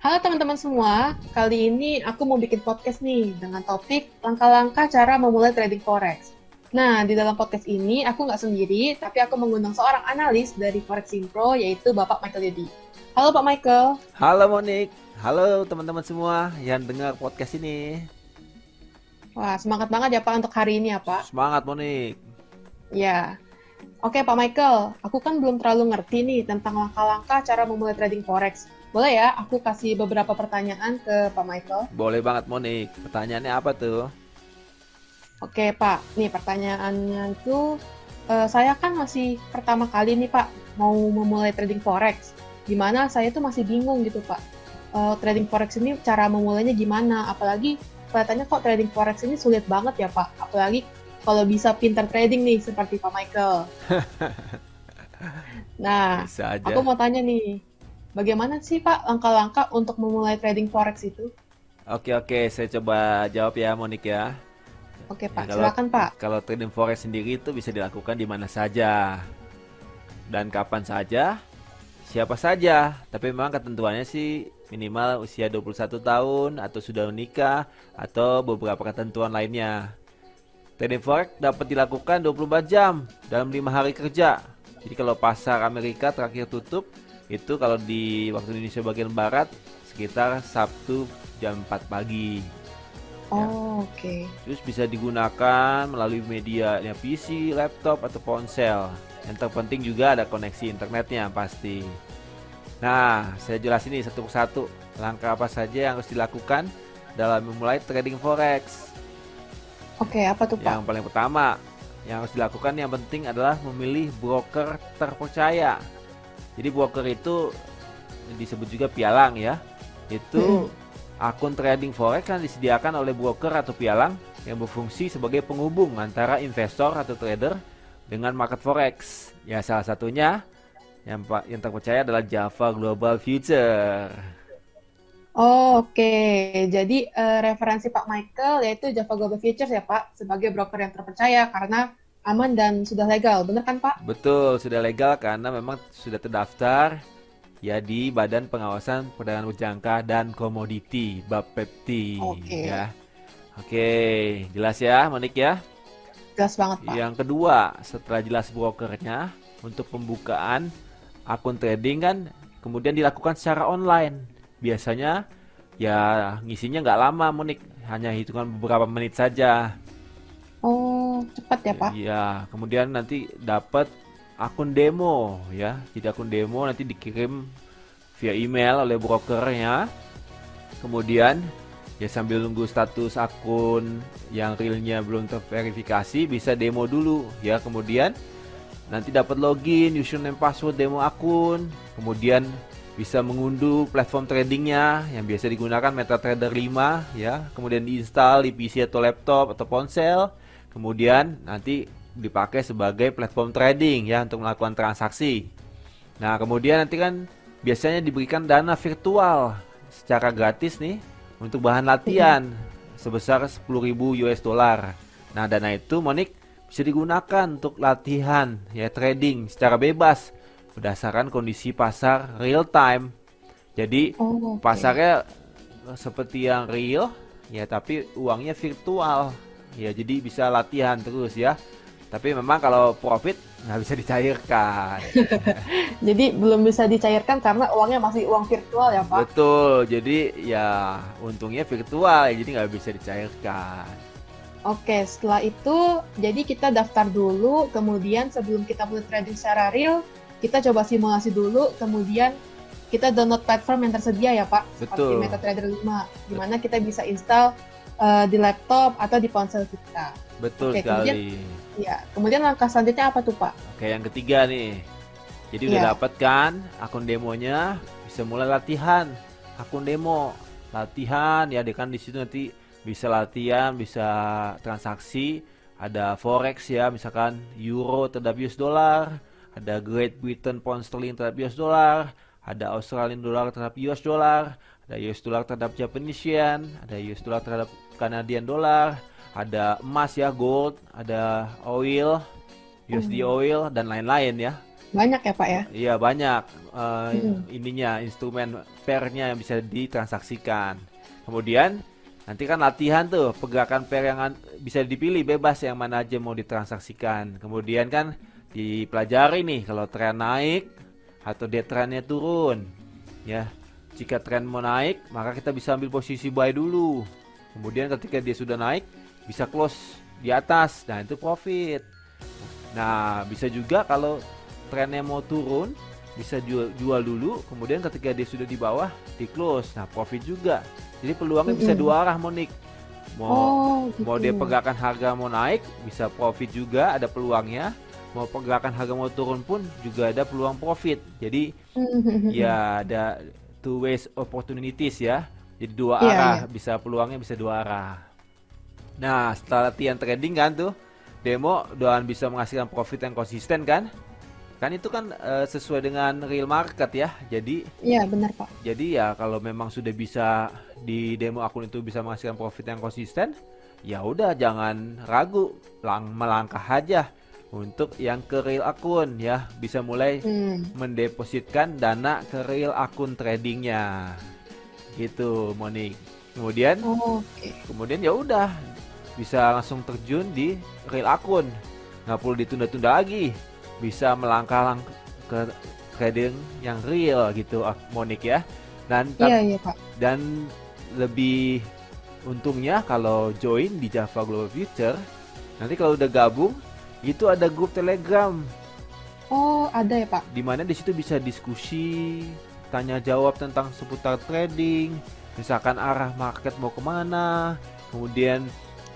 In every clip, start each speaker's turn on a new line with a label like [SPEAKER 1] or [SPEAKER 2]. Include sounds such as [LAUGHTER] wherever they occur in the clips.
[SPEAKER 1] Halo teman-teman semua, kali ini aku mau bikin podcast nih dengan topik langkah-langkah cara memulai trading forex. Nah, di dalam podcast ini aku nggak sendiri, tapi aku mengundang seorang analis dari Forex Impro, yaitu Bapak Michael Yudi. Halo Pak Michael.
[SPEAKER 2] Halo Monik, halo teman-teman semua yang dengar podcast ini.
[SPEAKER 1] Wah, semangat banget ya Pak untuk hari ini ya Pak.
[SPEAKER 2] Semangat Monik.
[SPEAKER 1] Ya. Oke Pak Michael, aku kan belum terlalu ngerti nih tentang langkah-langkah cara memulai trading forex. Boleh ya, aku kasih beberapa pertanyaan ke Pak Michael.
[SPEAKER 2] Boleh banget Monik. Pertanyaannya apa tuh?
[SPEAKER 1] Oke Pak, nih pertanyaannya itu uh, saya kan masih pertama kali nih Pak mau memulai trading forex. Gimana saya tuh masih bingung gitu Pak. Uh, trading forex ini cara memulainya gimana? Apalagi kelihatannya kok trading forex ini sulit banget ya Pak. Apalagi kalau bisa pinter trading nih seperti Pak Michael. [LAUGHS] nah, aku mau tanya nih, Bagaimana sih Pak langkah-langkah untuk memulai trading forex itu?
[SPEAKER 2] Oke oke, saya coba jawab ya Monik ya.
[SPEAKER 1] Oke Pak, ya, kalau, silakan Pak.
[SPEAKER 2] Kalau trading forex sendiri itu bisa dilakukan di mana saja dan kapan saja, siapa saja. Tapi memang ketentuannya sih minimal usia 21 tahun atau sudah menikah atau beberapa ketentuan lainnya. Forex dapat dilakukan 24 jam dalam lima hari kerja. Jadi kalau pasar Amerika terakhir tutup itu kalau di waktu Indonesia bagian barat sekitar Sabtu jam 4 pagi.
[SPEAKER 1] Ya. Oh, ya. oke. Okay.
[SPEAKER 2] Terus bisa digunakan melalui media ya PC, laptop atau ponsel. Yang terpenting juga ada koneksi internetnya pasti. Nah, saya jelasin ini satu persatu langkah apa saja yang harus dilakukan dalam memulai trading forex.
[SPEAKER 1] Oke, okay, apa tuh Pak?
[SPEAKER 2] Yang paling pertama yang harus dilakukan yang penting adalah memilih broker terpercaya jadi broker itu disebut juga pialang ya. Itu hmm. akun trading forex kan disediakan oleh broker atau pialang yang berfungsi sebagai penghubung antara investor atau trader dengan market forex. Ya salah satunya yang yang terpercaya adalah Java Global Future.
[SPEAKER 1] Oh, Oke, okay. jadi uh, referensi Pak Michael yaitu Java Global Futures ya Pak sebagai broker yang terpercaya karena aman dan sudah legal, benar kan Pak?
[SPEAKER 2] Betul, sudah legal karena memang sudah terdaftar ya di Badan Pengawasan Perdagangan Berjangka dan Komoditi (BAPEPTI). Oke. Okay. Ya. Oke, jelas ya, Monik ya?
[SPEAKER 1] Jelas banget Pak.
[SPEAKER 2] Yang kedua, setelah jelas brokernya untuk pembukaan akun trading kan kemudian dilakukan secara online. Biasanya ya ngisinya nggak lama, Monik, hanya hitungan beberapa menit saja.
[SPEAKER 1] Oh, cepat ya, Pak?
[SPEAKER 2] Iya, kemudian nanti dapat akun demo ya. Jadi akun demo nanti dikirim via email oleh brokernya. Kemudian ya sambil nunggu status akun yang realnya belum terverifikasi bisa demo dulu ya. Kemudian nanti dapat login, username, password demo akun. Kemudian bisa mengunduh platform tradingnya yang biasa digunakan MetaTrader 5 ya. Kemudian diinstal di PC atau laptop atau ponsel Kemudian nanti dipakai sebagai platform trading ya untuk melakukan transaksi. Nah, kemudian nanti kan biasanya diberikan dana virtual secara gratis nih untuk bahan latihan sebesar 10.000 US dollar. Nah, dana itu Monik bisa digunakan untuk latihan ya trading secara bebas berdasarkan kondisi pasar real time. Jadi oh, okay. pasarnya seperti yang real ya tapi uangnya virtual. Ya jadi bisa latihan terus ya. Tapi memang kalau profit nggak bisa dicairkan. [LAUGHS]
[SPEAKER 1] Jadi belum bisa dicairkan karena uangnya masih uang virtual ya pak?
[SPEAKER 2] Betul. Jadi ya untungnya virtual ya jadi nggak bisa dicairkan.
[SPEAKER 1] Oke, setelah itu jadi kita daftar dulu, kemudian sebelum kita mulai trading secara real, kita coba simulasi dulu, kemudian kita download platform yang tersedia ya Pak,
[SPEAKER 2] Betul.
[SPEAKER 1] seperti MetaTrader 5, di mana kita bisa install uh, di laptop atau di ponsel kita.
[SPEAKER 2] Betul Oke, sekali.
[SPEAKER 1] Kemudian, ya, kemudian langkah selanjutnya apa tuh Pak?
[SPEAKER 2] Oke, yang ketiga nih. Jadi udah ya. dapat kan akun demonya, bisa mulai latihan akun demo, latihan ya, dia kan di situ nanti bisa latihan, bisa transaksi, ada forex ya, misalkan euro terhadap US dollar, ada Great Britain pound sterling terhadap US dollar, ada Australian dollar terhadap US dollar, ada US dollar terhadap Japanese yen, ada US dollar terhadap Canadian dollar, ada emas ya gold, ada oil, USD oil dan lain-lain ya.
[SPEAKER 1] Banyak ya Pak ya?
[SPEAKER 2] Iya banyak uh,
[SPEAKER 1] Hmm.
[SPEAKER 2] ininya instrumen pairnya yang bisa ditransaksikan. Kemudian nanti kan latihan tuh pergerakan pair yang an- bisa dipilih bebas yang mana aja mau ditransaksikan. Kemudian kan dipelajari nih kalau tren naik atau dia trennya turun. Ya, jika tren mau naik maka kita bisa ambil posisi buy dulu. Kemudian ketika dia sudah naik bisa close di atas. Nah, itu profit. Nah, bisa juga kalau trennya mau turun bisa jual jual dulu kemudian ketika dia sudah di bawah di close nah profit juga jadi peluangnya bisa dua arah Monik mau
[SPEAKER 1] Oh, gitu.
[SPEAKER 2] mau dia pergerakan harga mau naik bisa profit juga ada peluangnya mau pergerakan harga mau turun pun juga ada peluang profit. Jadi [LAUGHS] ya ada two ways opportunities ya. Jadi dua
[SPEAKER 1] Iya,
[SPEAKER 2] arah
[SPEAKER 1] iya.
[SPEAKER 2] bisa peluangnya bisa dua arah. Nah setelah latihan trading kan tuh demo dan bisa menghasilkan profit yang konsisten kan? Kan itu kan eh, sesuai dengan real market ya. Jadi
[SPEAKER 1] Iya benar Pak.
[SPEAKER 2] jadi ya kalau memang sudah bisa di demo akun itu bisa menghasilkan profit yang konsisten ya udah jangan ragu lang melangkah aja untuk yang ke real akun ya bisa mulai
[SPEAKER 1] Hmm.
[SPEAKER 2] mendepositkan dana ke real akun tradingnya gitu Monik kemudian
[SPEAKER 1] Oh, Oke.
[SPEAKER 2] kemudian ya udah bisa langsung terjun di real akun nggak perlu ditunda-tunda lagi bisa melangkah lang ke trading yang real gitu ah, Monik ya dan
[SPEAKER 1] Iya iya Pak.
[SPEAKER 2] dan lebih untungnya kalau join di Java Global Future nanti kalau udah gabung itu ada grup Telegram
[SPEAKER 1] Oh ada ya Pak.
[SPEAKER 2] di mana di situ bisa diskusi, tanya jawab tentang seputar trading, misalkan arah market mau ke mana, kemudian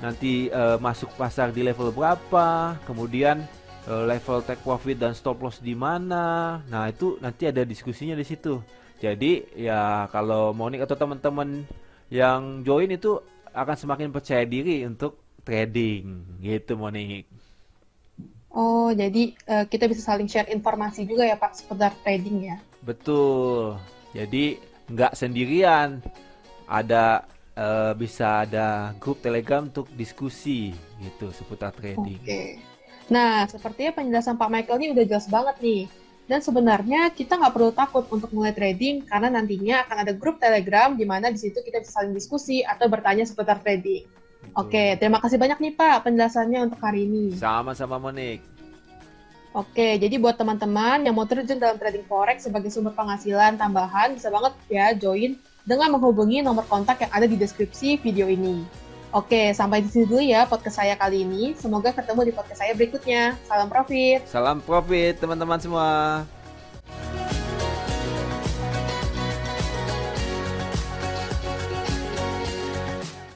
[SPEAKER 2] nanti eh, masuk pasar di level berapa, kemudian eh, level take profit dan stop loss di mana. Nah itu nanti ada diskusinya di situ. Jadi ya kalau Monik atau teman-teman yang join itu akan semakin percaya diri untuk trading, gitu Monik.
[SPEAKER 1] Oh jadi eh, kita bisa saling share informasi juga ya Pak seputar trading ya.
[SPEAKER 2] Betul. Jadi nggak sendirian. Ada eh, bisa ada grup Telegram untuk diskusi gitu seputar trading.
[SPEAKER 1] Oke. Nah, sepertinya penjelasan Pak Michael ini udah jelas banget nih. Dan sebenarnya kita nggak perlu takut untuk mulai trading karena nantinya akan ada grup Telegram di mana di situ kita bisa saling diskusi atau bertanya seputar trading.
[SPEAKER 2] Gitu.
[SPEAKER 1] Oke, terima kasih banyak nih Pak penjelasannya untuk hari ini.
[SPEAKER 2] Sama-sama Monik.
[SPEAKER 1] Oke, jadi buat teman-teman yang mau terjun dalam trading forex sebagai sumber penghasilan tambahan, bisa banget ya join dengan menghubungi nomor kontak yang ada di deskripsi video ini. Oke, sampai di sini dulu ya podcast saya kali ini. Semoga ketemu di podcast saya berikutnya. Salam profit!
[SPEAKER 2] Salam profit teman-teman semua.